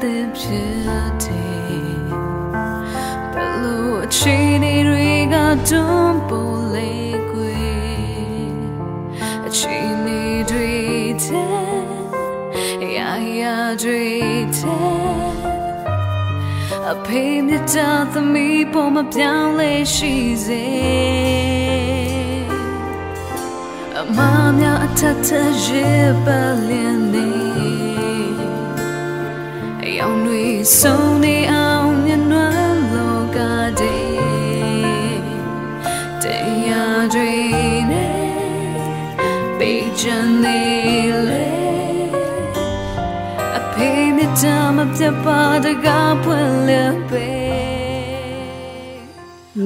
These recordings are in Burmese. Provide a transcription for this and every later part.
chan de phit Belo chini ri ga dum po le kwe Chini dri te Ya ya dri te အဖေမြတ်တာသမီးပေါ်မပြောင်းလဲရှိစေအမများအထက်ထရေပါလင်းနေ အယောင်တွေဆုံးနေအောင်ညနွမ်းလောကတဲ့တရားတွေနဲ့ပေးချင်နေလေအဖေမြတ်တာမပြတ်ပါတကားပွင့်လဲပဲ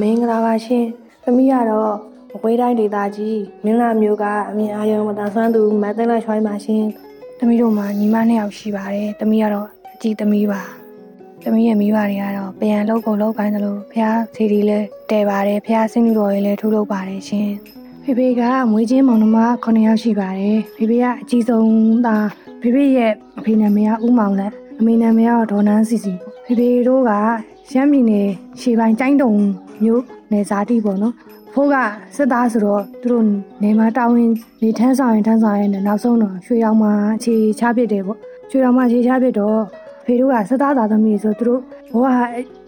မင်္ဂလာပါရှင်။သမီးကတော့မကွေးတိုင်းဒေသကြီးမင်းလာမျိုးကအမြင်အာရုံမတန်ဆွမ်းသူမတ်သိန်းလက်ချွိုင်းပါရှင်။သမီးတို့မှာညီမနှစ်ယောက်ရှိပါတယ်။သမီးကတော့ အကြီးသမီးပါ။သမီးရဲ့မိဘတွေကတော့ပြန်လောက်ကုန်လောက်ပိုင်းသလိုဖះစီဒီလဲတဲပါတယ်။ဖះစင်းလူတော်ကြီးလဲထိုးလုပ်ပါတယ်ရှင်။ဖေဖေကမွေးချင်းမောင်နှမ9ယောက်ရှိပါတယ်။ဖေဖေကအကြီးဆုံးသားဖေဖေရဲ့အဖေနာမည်ကဦးမောင်လက်အမေနာမည်ကတော့ဒေါ်နန်းစီစီပေါ့။ဖေဖေတို့ကရှမ်းပြည်နယ်ရှေးပိုင်းကျိုင်းတုံမြို့နယ်ဇာတိပေါ့နော်ဖိုးကစစ်သားဆိုတော့သူတို့နေမှာတာဝန်နေထမ်းဆောင်ရင်ထမ်းဆောင်ရင်လည်းနောက်ဆုံးတော့ရွှေရောင်မှာအခြေချပစ်တယ်ပေါ့ရွှေရောင်မှာအခြေချပစ်တော့ ဖေတို့ကစစ်သားသားသမီးဆိုသူတို့ဘဝ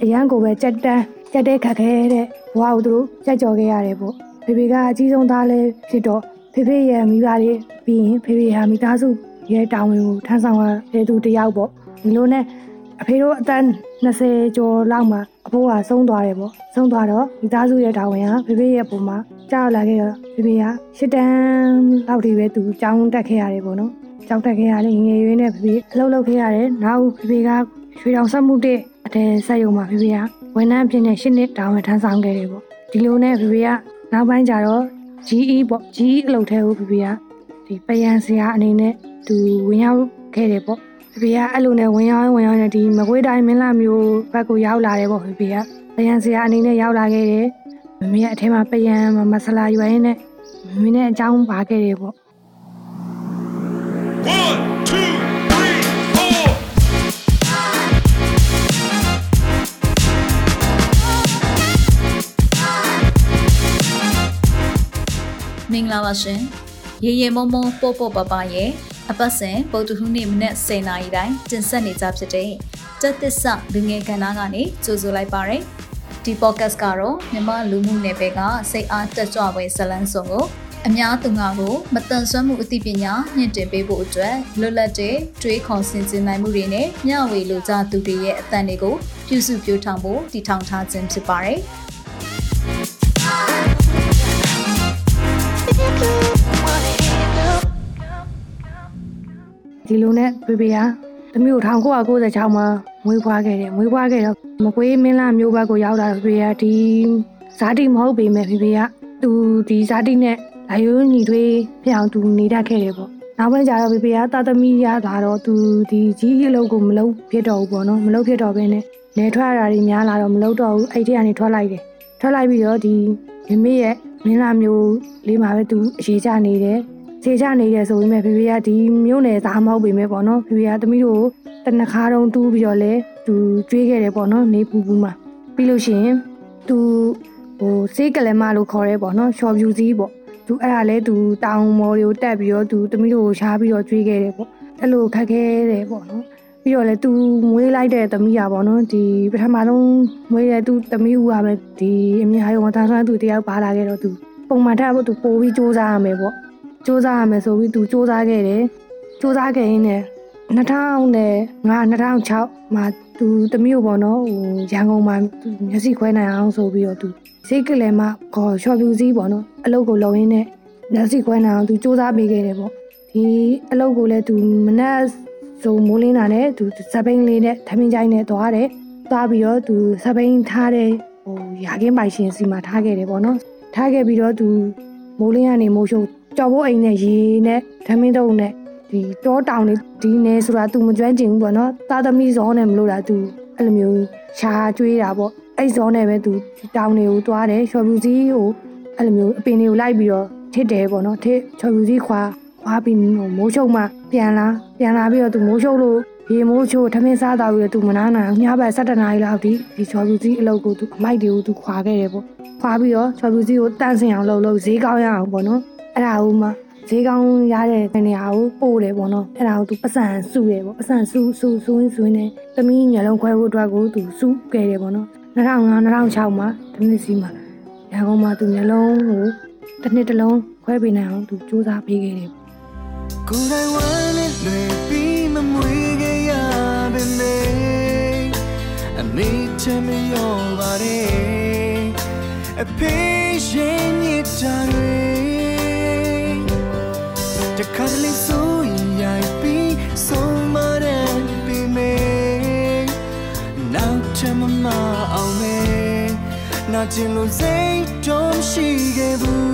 အရန်ကိုပဲကြက်တန်းကြက်တဲ့ခက်ခဲတဲ့ဘဝကိုသူတို့ကြက်ကြော်ခဲ့ရတယ်ပေါ့ဖေဖေကအကြီးဆုံးသားလည်းဖြစ်တော့ဖေဖေရဲ့မိဘတွေပြီးရင်ဖေဖေဟာမိသားစုရဲ့တာဝန်ကိုထမ်းဆောင်ရတဲ့သူတစ်ယောက်ပေါ့ဒီလိုနဲ့အဖေတို့အသက်20ကျော်လောက်မှာအဖိုးကဆုံးသွားတယ်ပေါ့ဆုံးသွားတော့မိသားစုရဲ့တာဝန်ကဖေဖေရဲ့ပုံမှာကြောက်လာခဲ့တော့ဖေဖေကရှစ်တန်းလောက်ထိပဲသူကြောင်းတက်ခဲ့ရတယ်ပေါ့နော် ကြောင်းတက်ခဲ့ရတယ်ငယ်ရွယ်နဲ့ဖေဖေအလုပ်လုပ်ခဲ့ရတယ်နောက်ဖေဖေကရွှေတောင်ဆက်မှုတဲ့အတဲဆက်ယုံမှာဖေဖေကဝန်ထမ်းဖြစ်နေရှစ်နှစ်တာဝန်ထမ်းဆောင်ခဲ့တယ်ပေါ့ဒီလိုနဲ့ဖေဖေကနောက်ပိုင်းကျတော့ GE ပေါ့ GE အလုပ်ထဲကိုဖေဖေကဒီပယံစရာအနေနဲ့သူဝင်ရောက်ခဲ့တယ်ပေါ့ဖေဖေကအဲ့လိုနဲ့ဝင်ရောက်ဝင်ရောက်နေဒီမကွေးတိုင်းမင်းလာမျိုးဘက်ကိုရောက်လာတယ်ပေါ့ဖေဖေကပယံစရာအနေနဲ့ရောက်လာခဲ့တယ်မမေကအထဲမှာပယံမဆလာရွယ်ရင်းနဲ့မမေနဲ့အကြောင်းပါခဲ့တယ်ပေါ့ မင်္ဂလာပါရှင်ရေရေမုံမုံပို့ပို့ပပရဲ့အပတ်စဉ်ပုတ်တူဟူးနေ့မနေ့10:00နာရီတိုင်းတင်ဆက်နေကြဖြစ်တဲ့တက်သစ္စာလူငယ်ကဏ္ဍကနေကြိုဆိုလိုက်ပါရယ်ဒီ podcast ကတော့မြမလူမှုနယ်ပယ်ကစိတ်အားတက်ကြွပွဲဇလန်းစုံကို အများသူငါကိုမတန်ဆွမ်းမှုအသိပညာမြင့်တင်ပေးဖို့အတွက်လွတ်လပ်တဲ့တွေးခေါ်ဆင်ခြင်နိုင်မှုတွေနဲ့မျှဝေလိုကြသူတွေရဲ့အသံတွေကိုပြုစုပြောင်းထောင်ဖို့တည်ထောင်ထားခြင်းဖြစ်ပါတယ်။ဒီလိုနဲ့ဖေဖေကသမီးကို1996မှာမွေးဖွားခဲ့တယ်မွေးဖွားခဲ့တော့မကွေးမင်းလာမျိုးဘက်ကိုရောက်လာတော့ဖေဖေကဒီဇာတိမဟုတ်ပေမဲ့ဖေဖေကသူဒီဇာတိနဲ့ အယုံညီထွေးဖြစ်အောင်သူနေတတ်ခဲ့တယ်ပေါ့နောက်ပိုင်းကျတော့ဖေဖေကတာသမီရလာတော့သူဒီကြီးအလုပ်ကိုမလုပ်ဖြစ်တော့ဘူးပေါ့နော်မလုပ်ဖြစ်တော့ဘဲနဲ့နေထွက်ရတာတွေများလာတော့မလုပ်တော့ဘူးအဲ့ဒီကနေထွက်လိုက်တယ်ထွက်လိုက်ပြီးတော့ဒီမမေရဲ့မင်းလာမျိုးလေးမှာပဲသူအခြေချနေတယ်ခြေချနေတယ်ဆိုပေမဲ့ဖေဖေကဒီမျိုးနယ်သားမဟုတ်ပေမဲ့ပေါ့နော်ဖေဖေကသမီးတို့ကိုတနခါတုံးတူးပြီးတော့လဲသူကျွေးခဲ့တယ်ပေါ့နော်နေပူပူမှာပြီးလို့ရှိရင်သူဟိုစေးကလမလို့ခေါ်ရဲပေါ့နော်ရှော်ဖြူစည်းပေါ့ သူအဲ့ဒါလဲသူတောင်မော်တွေကိုတက်ပြီးတော့သူသမီးတို့ကိုရှားပြီးတော့ကျွေးခဲ့တယ်ပေါ့အဲ့လိုခက်ခဲတယ်ပေါ့နော်ပြီးတော့လဲသူမွေးလိုက်တဲ့သမီးอ่ะပေါ့နော်ဒီပထမဆုံးမွေးတဲ့သူသမီးဦးကပဲဒီအမြင်ဟာရုံတန်းဆွမ်းသူတယောက်ပါလာခဲ့တော့သူပုံမှန်ထပ်ဖို့သူပို့ပြီးစူးစမ်းရမယ်ပေါ့စူးစမ်းရမယ်ဆိုပြီးသူစူးစမ်းခဲ့တယ်စူးစမ်းခဲ့ရင်းနဲ့ 2005 2006မှာသူတမျိုးပေါ့နော်ဟိုရန်ကုန်မှာသူမျက်စိခွဲနိုင်အောင်ဆိုပြီးတော့သူစိတ်ကလေးမှခေါ်ချော်ပြူစည်းပေါ့နော်အလုပ်ကိုလုပ်ရင်းနဲ့မျက်စိခွဲနိုင်အောင်သူစူးစမ်းပေးခဲ့တယ်ပေါ့ဒီအလုပ်ကိုလည်းသူမနက်ဆိုမိုးလင်းတာနဲ့သူစပိန်လေးနဲ့ထမင်းကြိုင်းနဲ့သွားတယ်သွားပြီးတော့သူစပိန်ထားတဲ့ဟိုရာခင်းပိုင်ရှင်စီမှာထားခဲ့တယ်ပေါ့နော်ထားခဲ့ပြီးတော့သူမိုးလင်းကနေမိုးရှုပ်ကြော်ဖို့အိမ်နဲ့ရေနဲ့ထမင်းတုံနဲ့ ဒီတောတောင်တွေဒီနေဆိုတာ तू မကျွမ်းကျင်ဘူးပေါ့နော်သားသမီးဇောနဲ့မလို့တာ तू အဲ့လိုမျိုးရှားကျွေးတာပေါ့အဲ့ဇောနဲ့ပဲ तू ဒီတောင်တွေကိုသွားတယ်ချော်ပြူစည်းကိုအဲ့လိုမျိုးအပင်တွေကိုလိုက်ပြီးတော့ထစ်တယ်ပေါ့နော်ထစ်ချော်ပြူစည်းခွာခွ ခွာပြီးမိုးချုပ်မှပြန်လာပြန်လာပြီးတော့သူမိုးချုပ်လို့ရေမိုးချိုးထမင်းစားတော့ပြီးတော့သူမနာနိုင်ညဘက်7နာရီလောက်ထိဒီချော်ပြူစီအလုပ်ကိုသူအမိုက်တွေကိုသူခွာခဲ့တယ်ပေါ့ခွာပြီးတော့ချော်ပြူစီကိုတန့်စင်အောင်လုပ်လို့ဈေးကောင်းရအောင်ပေါ့နော်အဲ့ဒါဦးမှ ဈေးကောင်းရတဲ့နေရာကိုပို့တယ်ပေါ့နော်အဲ့ဒါကိုသူပတ်စံစုတယ်ပေါ့ပတ်စံစုစုစုရင်းစုရင်းနဲ့သမီးညလုံးခွဲဖို့အတွက်ကိုသူစုခဲ့တယ်ပေါ့နော်2005 2006မှာတနစ်စီမှာရန်ကုန်မှာသူညလုံးကိုတစ်နှစ်တစ်လုံးခွဲပေးနိုင်အောင်သူစူးစမ်းပေးခဲ့တယ်ကိုယ်တိုင်ဝမ်းနဲ့လွယ်ပြီးမမွေခဲ့ရပါနဲ့အမေချမ်းမရောပါနဲ့အဖေရှင်ညစ်တာတွေတ ခါတလေဆိုရင်ရိုက်ပြီးဆုံးမတဲ့ပြီမေနောက်ချမ်းမမအောင်မေနာကျင်လို့စိတ်တော့ရှိခဲ့ဘူး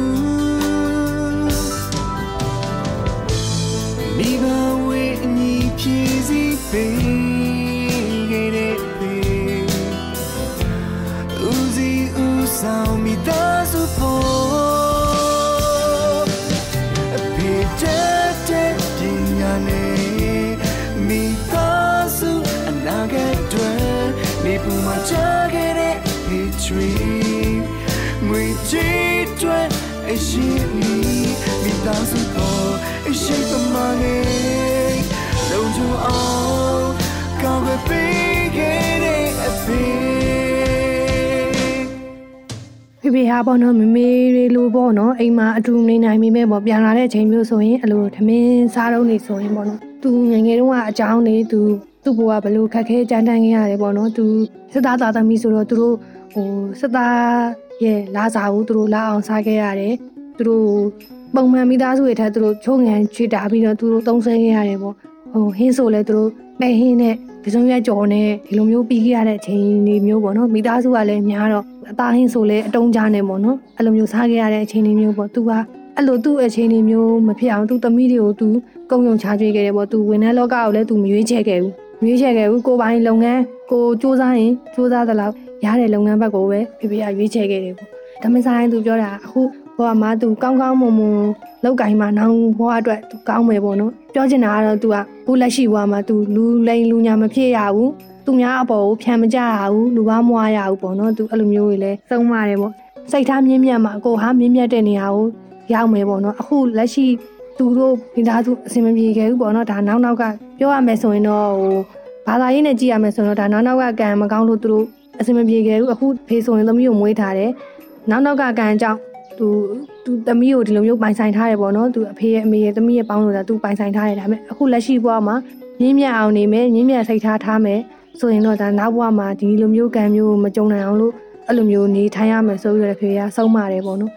မိဘဝေအညီဖြည့်စည်းပေး ဖေဖေဟာပေါ့နော်မမေတွေလိုပေါ့နော်အိမ်မှာအတူနေနိုင်မိမဲ့ပေါ့ပြန်လာတဲ့အချိန်မျိုးဆိုရင်အလိုသမင်းစားတော့နေဆိုရင်ပေါ့နော်သူငယ်ငယ်တုန်းကအကြောင်းနေသူသူ့ဘဝဘလို့ခက်ခဲကြမ်းတမ်းခဲ့ရတယ်ပေါ့နော်သူစစ်သားသားသမီးဆိုတော့သူတို့ဟိုစစ်သားရဲ့လာစားကိုသူတို့လာအောင်စားခဲ့ရတယ်သူတို့ပုံမှန်မိသားစုတွေထက်သူတို့ချိုးငံချွေတာပြီးတော့သူတို့သုံးဆဲခဲ့ရတယ်ပေါ့ဟိုဟင်းဆိုလဲသူတို့ပဲဟင်းနဲ့ဒီစုံရက်ကြော်နဲ့ဒီလိုမျိုးပြီးခဲ့ရတဲ့အချိန်တွေမျိုးပေါ့နော်မိသားစုကလည်းများတော့ အသားဟင်းဆိုလဲအတုံးကြားနေပေါ့နော်အဲ့လိုမျိုးစားခဲ့ရတဲ့အချိန်တွေမျိုးပေါ့သူကအဲ့လိုသူ့အချိန်တွေမျိုးမဖြစ်အောင်သူ့သမီးတွေကိုသူကုံယုံချကျွေးခဲ့တယ်ပေါ့သူဝန်ထမ်းလောကကိုလည်းသူမရွေးချယ်ခဲ့ဘူးမရွေးချယ်ခဲ့ဘူးကိုပိုင်လုပ်ငန်းကိုစူးစမ်းရင်စူးစမ်းသလောက်ရတဲ့လုပ်ငန်းဘက်ကိုပဲဖေဖေကရွေးချယ်ခဲ့တယ်ပေါ့ဒါမဆိုင်သူပြောတာအခုဘောကမှသူကောင်းကောင်းမွန်မွန်လောက်ကင်မှာနောင်ဘဝအတွက်သူကောင်းမယ်ပေါ့နော်ပြောချင်တာကတော့ तू ကခုလက်ရှိဘဝမှာ तू လူလိန်လူညာမဖြစ်ရဘူး သူများအပေါ်ကိုဖြန်မကြရဘူးလူကားမွားရဘူးပေါ့နော် तू အဲ့လိုမျိုးတွေလဲသုံးပါတယ်ပေါ့စိတ်ထားမြင့်မြတ်မှာကိုဟာမြင့်မြတ်တဲ့နေရာကိုရောက်မယ်ပေါ့နော်အခုလက်ရှိသူတို့မိသားစုအဆင်မပြေခဲ့ဘူးပေါ့နော်ဒါနောက်နောက်ကပြောရမယ်ဆိုရင်တော့ဟိုဘာသာရေးနဲ့ကြည့်ရမယ်ဆိုတော့ဒါနောက်နောက်ကကံမကောင်းလို့သူတို့အဆင်မပြေခဲ့ဘူးအခုဖေးဆိုရင်သမီးကိုမွေးထားတယ်နောက်နောက်ကကံကြောင့်သူသူသမီးကိုဒီလိုမျိုးပိုင်ဆိုင်ထားတယ်ပေါ့နော်သူအဖေရဲ့အမေရဲ့သမီးရဲ့ပေါင်းလို့ဒါသူပိုင်ဆိုင်ထားတယ်ဒါပေမဲ့အခုလက်ရှိဘဝမှာမြင့်မြတ်အောင်နေမယ်မြင့်မြတ်စိတ်ထားထားမယ် ဆိုရင်တော့ဒါနောက်ဘဝမှာဒီလိုမျိုးကံမျိုးမကြုံနိုင်အောင်လို့အဲ့လိုမျိုးနေထိုင်ရမယ်ဆိုပြီးတော့ဖေကဆုံးပါတယ်ပေါ့နော်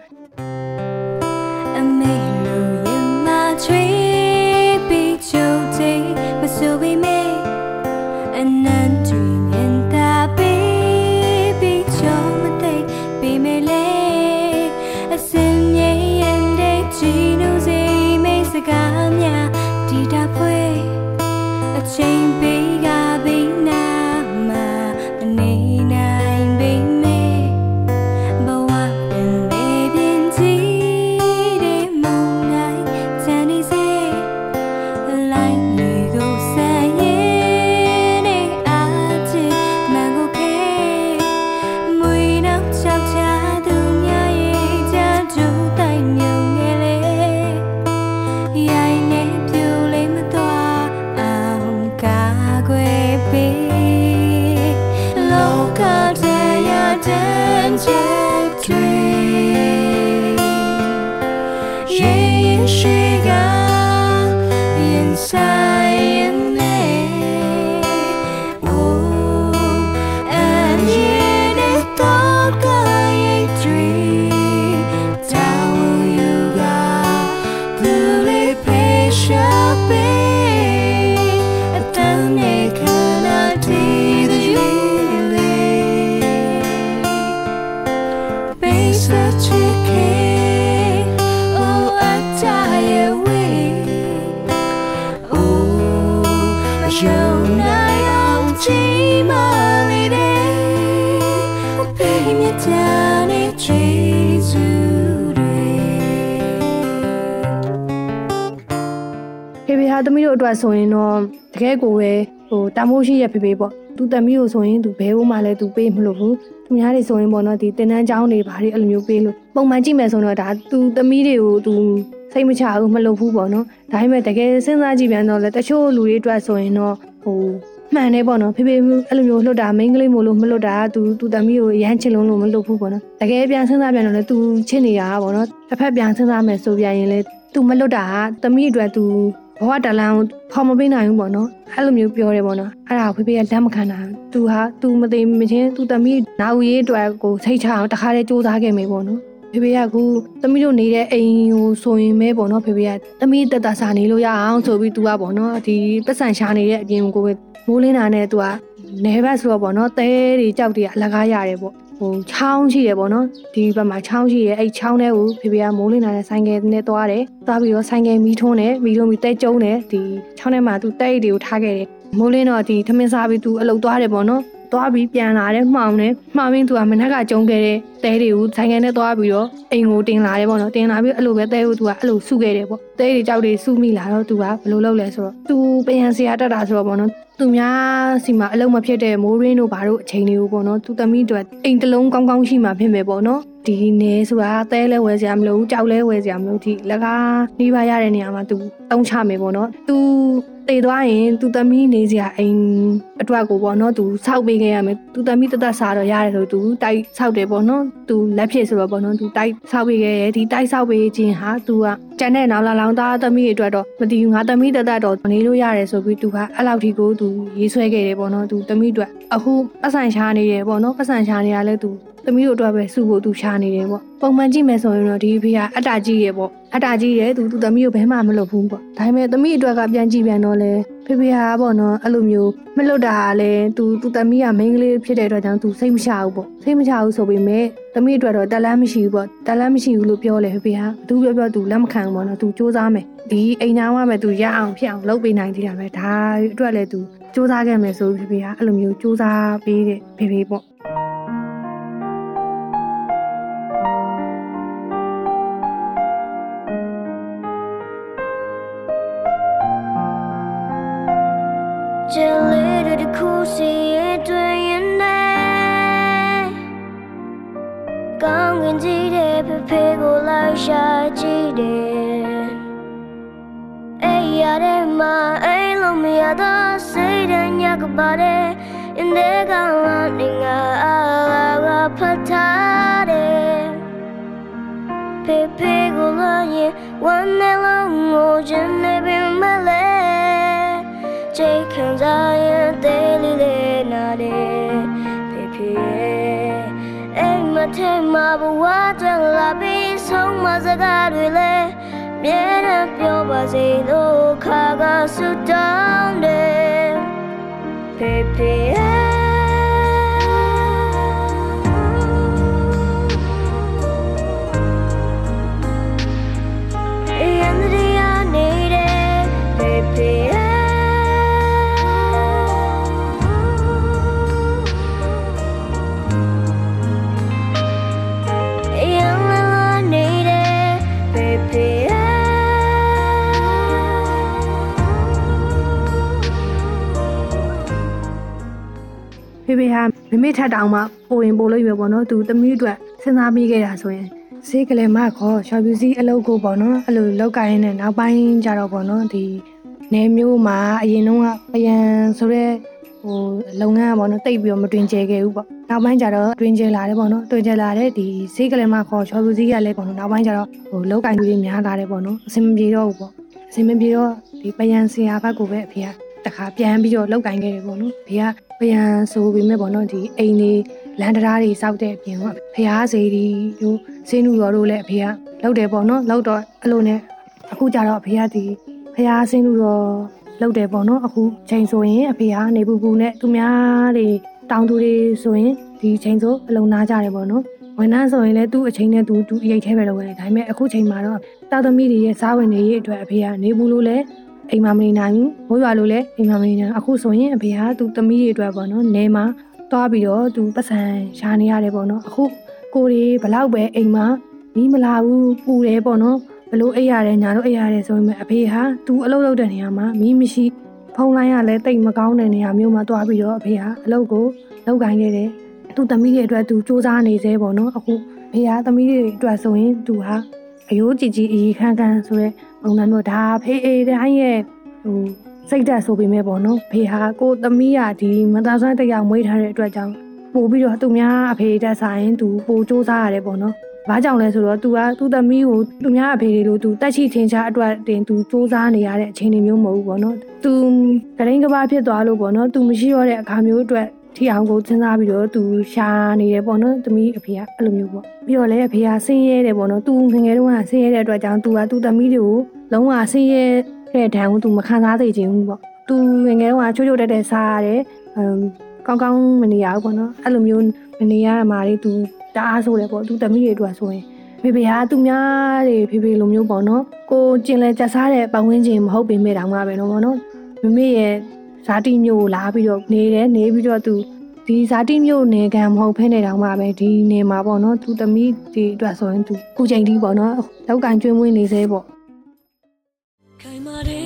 ဟာသမီးတို့အတွက်ဆိုရင်တော့တကယ်ကိုပဲဟိုတမိုးရှိရဖေဖေပေါ့သူသမီးကိုဆိုရင်သူဘဲဦးမှလည်းသူပေးမလို့ဘူးသူများတွေဆိုရင်ပေါ့နော်ဒီတင်တန်းချောင်းတွေဘာတွေအဲ့လိုမျိုးပေးလို့ပုံမှန်ကြည့်မယ်ဆိုတော့ဒါသူသမီးတွေကိုသူစိတ်မချဘူးမလုပ်ဘူးပေါ့နော်ဒါပေမဲ့တကယ်စဉ်းစားကြည့်ပြန်တော့လေတချို့လူတွေအတွက်ဆိုရင်တော့ဟိုမှန်တယ်ပေါ့နော်ဖေဖေအဲ့လိုမျိုးလှုပ်တာမိန်းကလေးမို့လို့မလှုပ်တာသူသူသမီးကိုရမ်းချစ်လုံးလို့မလှုပ်ဘူးပေါ့နော်တကယ်ပြန်စဉ်းစားပြန်တော့လေသူချစ်နေတာပေါ့နော်တစ်ဖက်ပြန်စဉ်းစားမယ်ဆိုပြန်ရင်လေသူမလွတ်တာကသမီးအတွက်သူ ဘဝတလန်းကိုဖော်မပေးနိုင်ဘူးပေါ့နော်အဲ့လိုမျိုးပြောတယ်ပေါ့နော်အဲ့ဒါကိုဖေဖေကလက်မခံတာသူဟာသူမသိမချင်းသူသမီးနာဝရေးအတွက်ကိုစိတ်ချအောင်တခါတည်းစူးစမ်းခဲ့မိပေါ့နော်ဖေဖေကကူသမီးတို့နေတဲ့အိမ်ကိုဆိုရင်ပဲပေါ့နော်ဖေဖေကသမီးတက်တာစာနေလို့ရအောင်ဆိုပြီးသူကပေါ့နော်ဒီပတ်စံရှာနေတဲ့အပြင်ကိုပဲမိုးလင်းတာနဲ့သူကနေဘက်ဆိုတော့ပေါ့နော်တဲတွေကြောက်တွေအလကားရတယ်ပေါ့ ဟိုချောင်းရှိတယ်ပေါ့နော်ဒီဘက်မှာချောင်းရှိတယ်အဲ့ချောင်းထဲကိုဖေဖေကမိုးလင်းလာတဲ့ဆိုင်ကယ်နဲ့သွားတယ်သွားပြီးတော့ဆိုင်ကယ်မီးထွန်းတယ်မီးထွန်းပြီးတဲကျုံတယ်ဒီချောင်းထဲမှာသူတဲအိတ်တွေကိုထားခဲ့တယ်မိုးလင်းတော့ဒီထမင်းစားပြီးသူအလုပ်သွားတယ်ပေါ့နော် သွားပြီးပြန်လာတယ်မှောင်တယ်မှောင်ပြီးသူကမနက်ကကျုံခဲ့တဲ့တဲတွေကိုဆိုင်ကယ်နဲ့သွားပြီးတော့အိမ်ကိုတင်လာတယ်ပေါ့နော်တင်လာပြီးအဲ့လိုပဲတဲကိုသူကအဲ့လိုစုခဲ့တယ်ပေါ့တဲတွေကြောက်တွေစုမိလာတော့သူကဘယ်လိုလုပ်လဲဆိုတော့သူပြန်စရာတက်တာဆိုတော့ပေါ့နော်သူများစီမှာအလုံးမဖြစ်တဲ့မိုးရင်းတို့ဘာတို့အချိန်တွေကိုပေါ့နော်သူသမီးတို့အိမ်တစ်လုံးကောင်းကောင်းရှိမှဖြစ်မယ်ပေါ့နော်ဒီနေဆိုတာတဲလဲဝယ်စရာမလိုဘူးကြောက်လဲဝယ်စရာမလိုဒီလက်ကားနှီးပါရတဲ့နေရာမှာသူတုံးချမယ်ပေါ့နော်သူ တည်သွားရင်သူသမီးနေစရာအိမ်အတွက်ကိုပေါ့နော်သူစောက်ပေးခဲ့ရမယ်သူသမီးတသက်စားတော့ရတယ်ဆိုသူတိုက်ဆောက်တယ်ပေါ့နော်သူလက်ဖြစ်ဆိုတော့ပေါ့နော်သူတိုက်ဆောက်ပေးခဲ့ရဒီတိုက်ဆောက်ပေးခြင်းဟာသူကကျန်တဲ့နောက်လာလောင်သားသမီးတွေအတွက်တော့မတည်ဘူးငါသမီးတသက်တော့နေလို့ရတယ်ဆိုပြီးသူကအဲ့လောက်ထိကိုသူရေးဆွဲခဲ့တယ်ပေါ့နော်သူသမီးအတွက်အခုပတ်စံရှာနေတယ်ပေါ့နော်ပတ်စံရှာနေရလဲသူ သမီးတို့အတွက်ပဲစုဖို့သူရှာနေတယ်ပေါ့ပုံမှန်ကြည့်မယ်ဆိုရင်တော့ဒီဖေကအတ္တကြီးရပေါ့အတ္တကြီးရသူသူသမီးကိုဘဲမှမလုပ်ဘူးပေါ့ဒါပေမဲ့သမီးအတွက်ကပြန်ကြည့်ပြန်တော့လဲဖေဖေဟာပေါ့နော်အဲ့လိုမျိုးမလွတ်တာကလည်းသူသူသမီးကမိန်းကလေးဖြစ်တဲ့အတွက်ကြောင့်သူစိတ်မချဘူးပေါ့စိတ်မချဘူးဆိုပေမဲ့သမီးအတွက်တော့တက်လန်းမရှိဘူးပေါ့တက်လန်းမရှိဘူးလို့ပြောလေဖေဖေဟာသူပြောပြောသူလက်မခံဘူးပေါ့နော်သူစူးစမ်းမယ်ဒီအိမ်သားကပဲသူရအောင်ဖြစ်အောင်လုပ်ပေးနိုင်သေးတာပဲဒါအတွက်လည်းသူစူးစမ်းခဲ့မယ်ဆိုဖေဖေဟာအဲ့လိုမျိုးစူးစမ်းပေးတဲ့ဖေဖေပေါ့ စ်ခုစီရဲ့တွင်ရင်နဲ့ကောင်းကင်ကြီးတဲ့ဖေဖေကိုလိုက်ရှာကြည့်တယ်အဲ့ရတဲ့မှာအဲ့လုံးမရတော့စိတ်တညကပါတဲ့အင်းတဲ့ကောင်ကနေငါအားကဖတ်ထားတယ်ဖေဖေကိုလာရင်ဝမ်းနဲ့လုံးကိုချင်နေပြီမလဲ ချိန်ခံစားရင်တဲလေးလေးနာတယ်ဖေဖေအိမ်မထဲမှာဘဝတွင်လာပြီးဆုံးမစကားတွေလဲမြဲတမ်းပြောပါစေလို့ခါကဆုတောင်းတယ်ဖေဖေရ မိမိထက်တောင်မှပိုရင်ပိုလို့ရပေါ့နော်သူသမီးအတွက်စဉ်းစားမိခဲ့တာဆိုရင်ဈေးကလေးမခေါ်ရှော်ပြူစီအလုပ်ကိုပေါ့နော်အဲ့လိုလောက်ကိုင်းနေနောက်ပိုင်းကြတော့ပေါ့နော်ဒီနေမျိုးမှာအရင်တော့ကပယံဆိုတဲ့ဟိုလုပ်ငန်းကပေါ့နော်တိတ်ပြီးတော့မတွင်ကျဲခဲ့ဘူးပေါ့နောက်ပိုင်းကျတော့တွင်ကျဲလာတယ်ပေါ့နော်တွင်ကျဲလာတဲ့ဒီဈေးကလေးမခေါ်ရှော်ပြူစီကလည်းပေါ့နော်နောက်ပိုင်းကျတော့ဟိုလောက်ကိုင်းတွေများလာတယ်ပေါ့နော်အဆင်မပြေတော့ဘူးပေါ့အဆင်မပြေတော့ဒီပယံဆရာဘက်ကိုပဲအဖေက တခါပြန်ပြီးတော့လောက်ကင်ခဲ့တယ်ပေါ့နော်။ဖေကပြန်ဆိုပေမဲ့ပေါ့နော်ဒီအိမ်လေးလန်တရာတွေစောက်တဲ့အပြင်ကဖះစေးဒီတို့စင်းနူတော်တို့လည်းအဖေကလောက်တယ်ပေါ့နော်။လောက်တော့အဲ့လိုနဲ့အခုကြတော့အဖေကဒီဖះစင်းနူတော်လောက်တယ်ပေါ့နော်။အခုချိန်ဆိုရင်အဖေကနေပူပူနဲ့သူများတွေတောင်သူတွေဆိုရင်ဒီချိန်ဆိုအလုံးနာကြတယ်ပေါ့နော်။ဝန်ထမ်းဆိုရင်လည်းသူ့အချိန်နဲ့သူသူအရိတ်သေးပဲလုပ်ရတယ်။ဒါပေမဲ့အခုချိန်မှာတော့တာသမီတွေရဲ့စားဝင်နေရေးအတွက်အဖေကနေဘူးလို့လည်း အိမ်မမနေနိုင်ဘူးမိုးရွာလို့လည်းအိမ်မမနေနိုင်ဘူးအခုဆိုရင်အဖေကသူ့သမီးတွေအတွက်ပေါ့နော်နေမှာသွားပြီးတော့သူပတ်စံရှာနေရတယ်ပေါ့နော်အခုကိုရီဘလောက်ပဲအိမ်မှာမီးမလာဘူးပူတယ်ပေါ့နော်ဘလို့အိပ်ရတယ်ညာလို့အိပ်ရတယ်ဆိုပေမဲ့အဖေဟာသူအလုပ်လုပ်တဲ့နေရာမှာမီးမရှိဖုန်းလိုင်းကလည်းတိတ်မကောင်းတဲ့နေရာမျိုးမှာတွားပြီးတော့အဖေဟာအလုပ်ကိုလုပ်ကိုင်ခဲ့တယ်သူသမီးတွေအတွက်သူစူးစမ်းနေသေးပေါ့နော်အခုအဖေဟာသမီးတွေအတွက်ဆိုရင်သူဟာအယိုးကြည်ကြည်အေးခန်းခန်းဆိုတဲ့ ပုံစံမျိုးဒါဖေးအေးတိုင်းရဲ့ဟိုစိတ်ဓာတ်ဆိုပေမဲ့ပေါ့နော်ဖေဟာကိုသမီးရဒီမသားဆွမ်းတရားမွေးထားတဲ့အတွက်ကြောင့်ပို့ပြီးတော့သူများအဖေတက်ဆိုင်သူပို့စူးစမ်းရတယ်ပေါ့နော်။ဘာကြောင့်လဲဆိုတော့ तू ကသူ့သမီးကိုသူများအဖေတွေလို့ तू တက်ချီထင်ရှားအတွက်တင် तू စူးစမ်းနေရတဲ့အခြေအနေမျိုးမဟုတ်ဘူးပေါ့နော်။ तू ကရင်ကဘာဖြစ်သွားလို့ပေါ့နော်။ तू မရှိတော့တဲ့အခါမျိုးအတွက်ထီအောင်ကိုစဉ်းစားပြီးတော့ तू ရှာနေတယ်ပေါ့နော်။သမီးအဖေကအဲ့လိုမျိုးပေါ့။ပြီးတော့လည်းအဖေကဆင်းရဲတယ်ပေါ့နော်။ तू ငငယ်တုန်းကဆင်းရဲတဲ့အတွက်ကြောင့် तू ကသူ့သမီးတွေကို လုံးဝဆင်းရဲတဲ့ဒဏ်ကိုသူမခံစားသိချင်ဘူးပေါ့သူငငယ်ကချိုးချိုးတက်တက်စားရတယ်အမ်ကောင်းကောင်းမနေရဘူးပေါ့နော်အဲ့လိုမျိုးမနေရမှာလေသူတအားဆိုးတယ်ပေါ့သူသမီးတွေအတွက်ဆိုရင်ဖေဖေဟာသူများတွေဖေဖေလိုမျိုးပေါ့နော်ကိုကျင်လဲကြက်စားတဲ့ပတ်ဝန်းကျင်မဟုတ်ပေမဲ့တောင်မှပဲနော်ပေါ့နော်မမေရဲ့ဇာတိမျိုးကိုလာပြီးတော့နေတယ်နေပြီးတော့သူဒီဇာတိမျိုးနေကံမဟုတ်ဖ ೇನೆ တောင်မှပဲဒီနေမှာပေါ့နော်သူသမီးတွေအတွက်ဆိုရင်သူခုချိန်ထိပေါ့နော်လောက်ကန်ကျွေးမွေးနေသေးပေါ့ ခိုင်မာတဲ့တော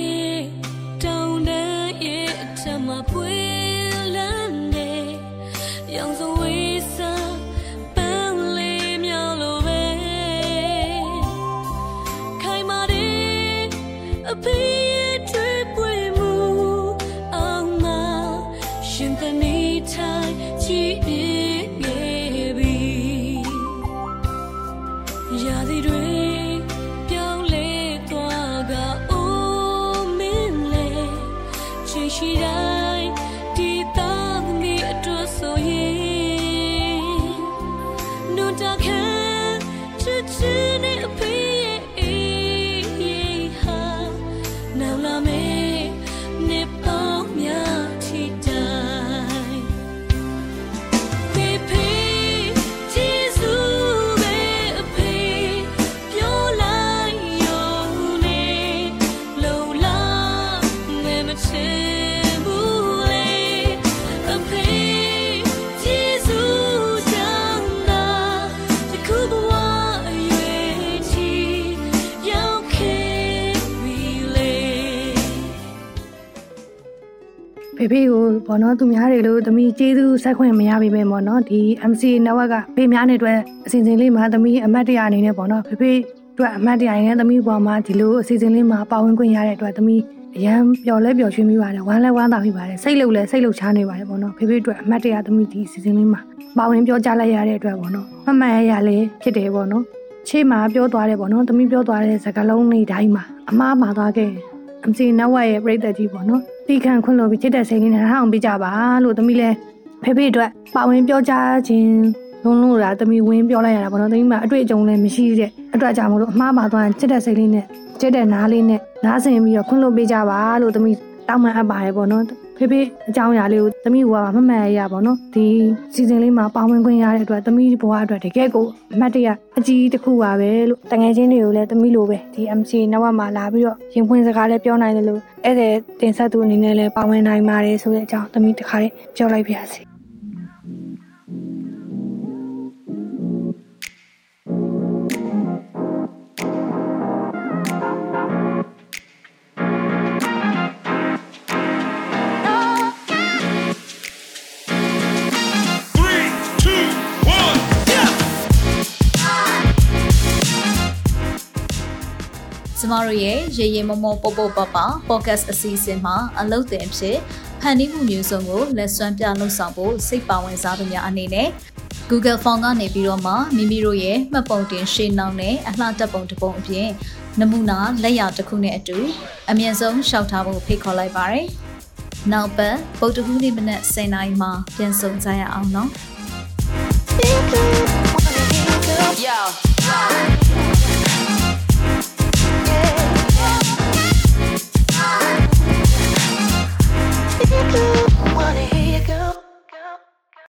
ပေါ့နော်သူများတွေလို့သမီးကျေးဇူးဆက်ခွင့်မရပေမဲ့ပေါ့နော်ဒီ MC network ကဖေများနဲ့အတွက်အစီအစဉ်လေးမှာသမီးအမတ်တရအနေနဲ့ပေါ့နော်ဖေဖေအတွက်အမတ်တရအနေနဲ့သမီးပေါ်မှာဒီလိုအစီအစဉ်လေးမှာပါဝင်ခွင့်ရတဲ့အတွက်သမီးအရန်ပျော်လဲပျော်ရွှင်မိပါတယ်ဝမ်းလဲဝမ်းသာမိပါတယ်စိတ်လုံလဲစိတ်လုံချနေပါတယ်ပေါ့နော်ဖေဖေအတွက်အမတ်တရသမီးဒီအစီအစဉ်လေးမှာပါဝင်ပြောကြားလိုက်ရတဲ့အတွက်ပေါ့နော်မမှန်ရရလဲဖြစ်တယ်ပေါ့နော်ချေမှာပြောသွားတယ်ပေါ့နော်သမီးပြောသွားတဲ့စကားလုံးတွေတိုင်းမှာအမားပါသွားခဲ့ MC နောက်ဝက်ရဲ့ပြိသက်ကြီးပေါ့နော် တီခံခွင့်လို့ပြီးချစ်တဲ့စိတ်လေးနဲ့ထားအောင်ပြကြပါလို့သမီးလဲဖေဖေအတွက်ပါဝင်ပြောကြားခြင်းလုံးလုံးတာသမီးဝင်ပြောလိုက်ရတာပေါ့နော်သမီးမှာအတွေ့အကြုံလည်းမရှိတဲ့အတွက်ကြောင့်မလို့အမှားပါသွားချစ်တဲ့စိတ်လေးနဲ့ချစ်တဲ့နားလေးနဲ့နားဆင်ပြီးတော့ခွင့်လို့ပေးကြပါလို့သမီးတောင်းပန်အပ်ပါတယ်ပေါ့နော် ဖေဖေအကြောင်းအရာလေးကိုသမီးကမမှန်ရရပေါ့နော်ဒီစီစဉ်လေးမှာပါဝင်ခွင့်ရတဲ့အတွက်သမီးဘဝအတွက်တကယ်ကိုအမှတ်တရအကြီးတစ်ခုပါပဲလို့တငယ်ချင်းတွေကိုလည်းသမီးလိုပဲဒီ MC နောက်ဝက်မှာလာပြီးတော့ရင်ဖွင့်စကားလည်းပြောနိုင်တယ်လို့အဲ့ဒါတင်ဆက်သူအနေနဲ့လည်းပါဝင်နိုင်ပါတယ်ဆိုတဲ့အကြောင်းသမီးတစ်ခါလေးပြောလိုက်ပါရစေ မတို့ရဲ့ရေရေမမောပေါပေါပပ podcast အစီအစဉ်မှာအလုပ်တင်ဖြစ်ဖန်တီးမှုမျိုးစုံကိုလက်စွမ်းပြလှုပ်ဆောင်ဖို့စိတ်ပါဝင်စားသူများအနေနဲ့ Google Form ကနေပြီးတော့မှမိမိတို့ရဲ့မှတ်ပုံတင်ရှင်းနှောင်းနဲ့အလှတက်ပုံတစ်ပုံအပြင်နမူနာလက်ရာတစ်ခုနဲ့အတူအမြင့်ဆုံးရှောက်ထားဖို့ဖိတ်ခေါ်လိုက်ပါရယ်။နောက်ပတ်ပုတ်တကူးနေ့မနက်10:00နာရီမှာပြန်ဆုံကြရအောင်နော်။ Thank you. could